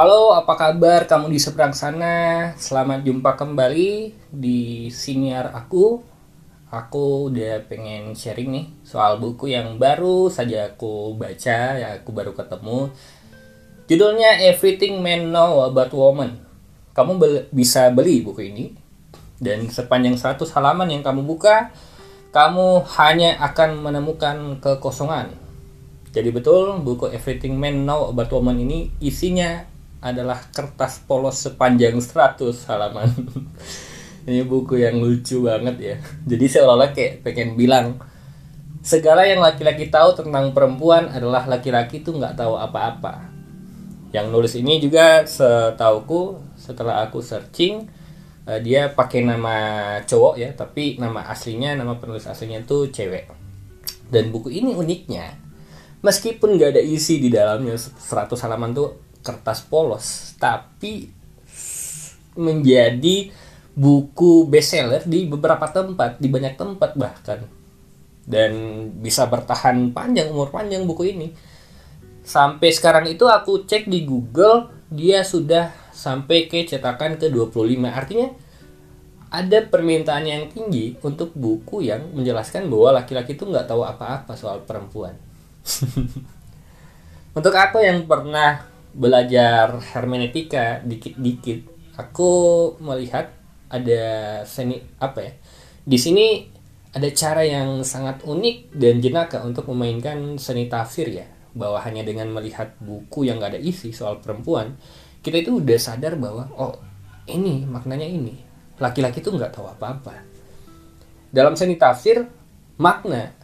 Halo, apa kabar kamu di seberang sana? Selamat jumpa kembali di siniar aku. Aku udah pengen sharing nih soal buku yang baru saja aku baca, ya aku baru ketemu. Judulnya Everything Men Know About Woman. Kamu be- bisa beli buku ini dan sepanjang 100 halaman yang kamu buka, kamu hanya akan menemukan kekosongan. Jadi betul buku Everything Men Know About Woman ini isinya adalah kertas polos sepanjang 100 halaman. ini buku yang lucu banget ya. Jadi seolah-olah kayak pengen bilang segala yang laki-laki tahu tentang perempuan adalah laki-laki tuh nggak tahu apa-apa. Yang nulis ini juga setauku setelah aku searching eh, dia pakai nama cowok ya, tapi nama aslinya nama penulis aslinya tuh cewek. Dan buku ini uniknya meskipun nggak ada isi di dalamnya 100 halaman tuh kertas polos tapi menjadi buku bestseller di beberapa tempat di banyak tempat bahkan. Dan bisa bertahan panjang umur panjang buku ini. Sampai sekarang itu aku cek di Google dia sudah sampai ke cetakan ke 25 artinya ada permintaan yang tinggi untuk buku yang menjelaskan bahwa laki-laki itu nggak tahu apa-apa soal perempuan. Untuk aku yang pernah belajar hermeneutika dikit-dikit, aku melihat ada seni apa ya? Di sini ada cara yang sangat unik dan jenaka untuk memainkan seni tafsir ya. Bahwa hanya dengan melihat buku yang gak ada isi soal perempuan, kita itu udah sadar bahwa oh ini maknanya ini. Laki-laki itu nggak tahu apa-apa. Dalam seni tafsir, makna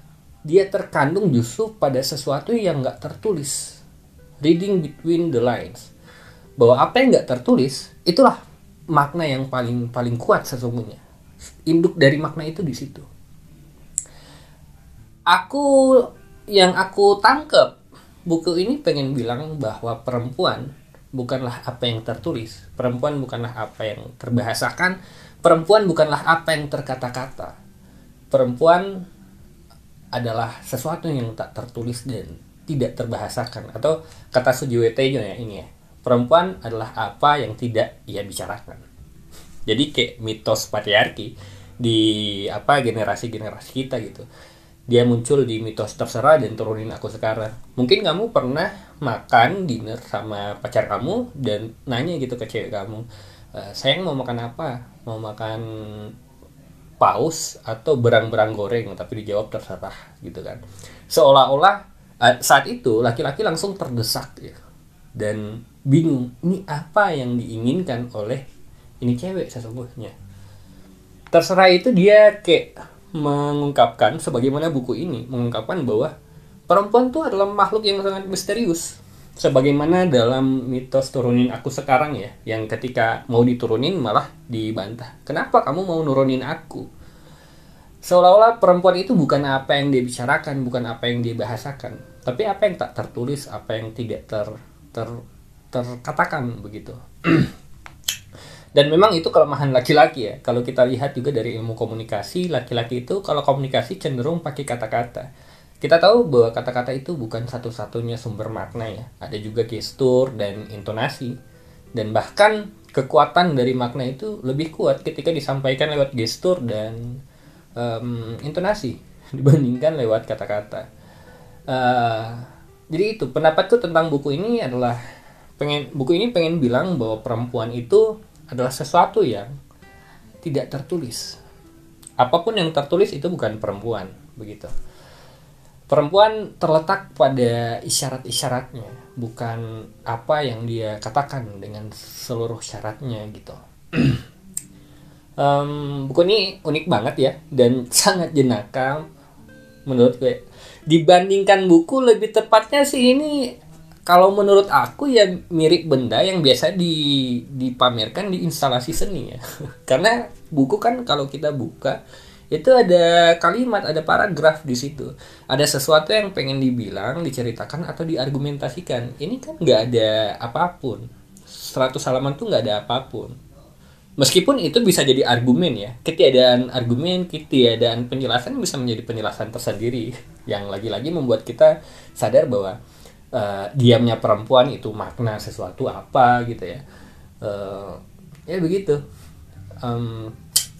dia terkandung justru pada sesuatu yang nggak tertulis reading between the lines. Bahwa apa yang nggak tertulis itulah makna yang paling paling kuat sesungguhnya. Induk dari makna itu di situ. Aku yang aku tangkep buku ini pengen bilang bahwa perempuan bukanlah apa yang tertulis. Perempuan bukanlah apa yang terbahasakan. Perempuan bukanlah apa yang terkata-kata. Perempuan adalah sesuatu yang tak tertulis dan tidak terbahasakan. Atau kata Sujiwo Tejo ya ini ya. Perempuan adalah apa yang tidak ia bicarakan. Jadi kayak mitos patriarki di apa generasi-generasi kita gitu. Dia muncul di mitos terserah dan turunin aku sekarang. Mungkin kamu pernah makan dinner sama pacar kamu dan nanya gitu ke cewek kamu e, sayang mau makan apa? Mau makan paus atau berang-berang goreng? Tapi dijawab terserah gitu kan. Seolah-olah saat itu laki-laki langsung terdesak ya. Dan bingung ini apa yang diinginkan oleh ini cewek sesungguhnya? Terserah itu dia kayak mengungkapkan sebagaimana buku ini mengungkapkan bahwa perempuan tuh adalah makhluk yang sangat misterius. Sebagaimana dalam mitos turunin aku sekarang ya yang ketika mau diturunin malah dibantah. Kenapa kamu mau nurunin aku seolah-olah perempuan itu bukan apa yang dia bicarakan bukan apa yang dia bahasakan tapi apa yang tak tertulis apa yang tidak ter ter terkatakan begitu dan memang itu kelemahan laki-laki ya kalau kita lihat juga dari ilmu komunikasi laki-laki itu kalau komunikasi cenderung pakai kata-kata kita tahu bahwa kata-kata itu bukan satu-satunya sumber makna ya. Ada juga gestur dan intonasi. Dan bahkan kekuatan dari makna itu lebih kuat ketika disampaikan lewat gestur dan um, intonasi dibandingkan lewat kata-kata. Uh, jadi itu pendapatku tentang buku ini adalah pengen buku ini pengen bilang bahwa perempuan itu adalah sesuatu yang tidak tertulis. Apa pun yang tertulis itu bukan perempuan, begitu perempuan terletak pada isyarat-isyaratnya, bukan apa yang dia katakan dengan seluruh syaratnya gitu. um, buku ini unik banget ya dan sangat jenaka menurut gue. Dibandingkan buku lebih tepatnya sih ini kalau menurut aku ya mirip benda yang biasa di dipamerkan di instalasi seni ya. Karena buku kan kalau kita buka itu ada kalimat, ada paragraf di situ. Ada sesuatu yang pengen dibilang, diceritakan atau diargumentasikan. Ini kan nggak ada apa pun. 100 halaman tuh nggak ada apa pun. Meskipun itu bisa jadi argumen ya. Ketiadaan argumen, ketiadaan penjelasan bisa menjadi penjelasan tersendiri yang lagi-lagi membuat kita sadar bahwa uh, diamnya perempuan itu makna sesuatu apa gitu ya. Uh, ya begitu. Um,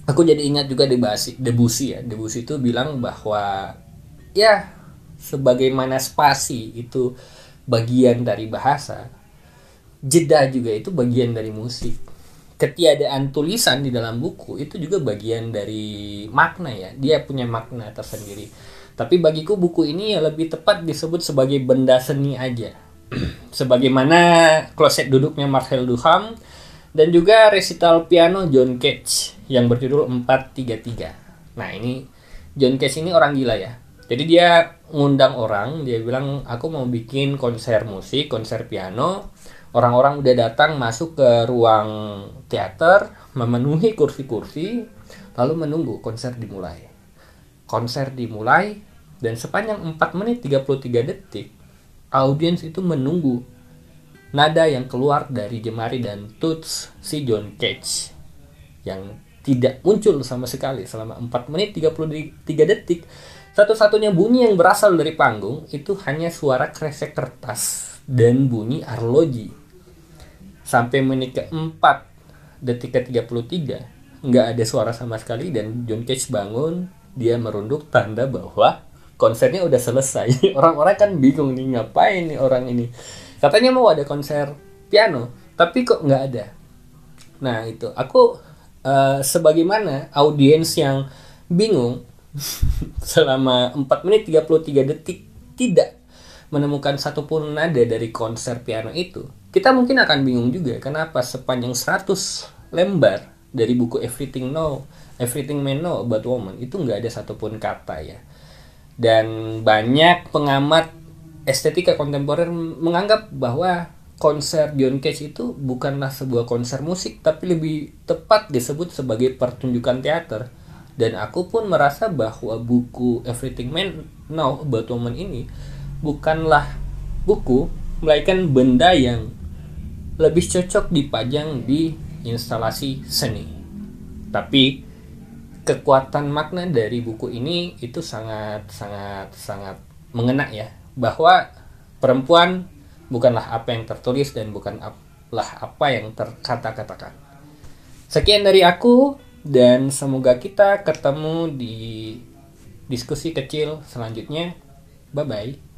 aku jadi ingat juga Debussy Debussy ya. Debussy itu bilang bahwa ya sebagaimana spasi itu bagian dari bahasa jeda juga itu bagian dari musik ketiadaan tulisan di dalam buku itu juga bagian dari makna ya. Dia punya makna tersendiri. Tapi bagiku buku ini ya lebih tepat disebut sebagai benda seni aja. Sebagaimana kloset duduknya Marcel Duchamp dan juga resital piano John Cage yang berjudul 433 nah ini John Cage ini orang gila ya. Jadi dia ngundang orang dia bilang aku mau bikin konser musik konser piano orang-orang udah datang masuk ke ruang teater memenuhi kursi-kursi lalu menunggu konser dimulai. Konser dimulai dan sepanjang 4 menit 33 detik audiens itu menunggu nada yang keluar dari jemari dan tuts si John Cage yang tidak muncul sama sekali selama 4 menit 33 detik. Satu-satunya bunyi yang berasal dari panggung itu hanya suara kresek kertas dan bunyi arloji sampai menit keempat detik ke 33 nggak ada suara sama sekali dan John Cage bangun dia merunduk tanda bahwa konsernya udah selesai. Orang-orang kan bingung nih ngapain nih orang ini? Katanya mau ada konser piano tapi kok nggak ada? Nah itu. Aku uh, sebagaimana audiens yang bingung selama 4 menit 33 detik tidak menemukan satupun nada dari konser piano itu kita mungkin akan bingung juga kenapa sepanjang 100 lembar dari buku Everything Know, Everything Men Know About Woman itu nggak ada satupun kata ya. Dan banyak pengamat estetika kontemporer menganggap bahwa konser John Cage itu bukanlah sebuah konser musik tapi lebih tepat disebut sebagai pertunjukan teater. Dan aku pun merasa bahwa buku Everything Men Know About Woman ini bukanlah buku melainkan benda yang lebih cocok dipajang di instalasi seni. Tapi kekuatan makna dari buku ini itu sangat sangat sangat mengena ya bahwa perempuan bukanlah apa yang tertulis dan bukanlah apa yang terkata-katakan. Sekian dari aku dan semoga kita ketemu di diskusi kecil selanjutnya. Bye bye.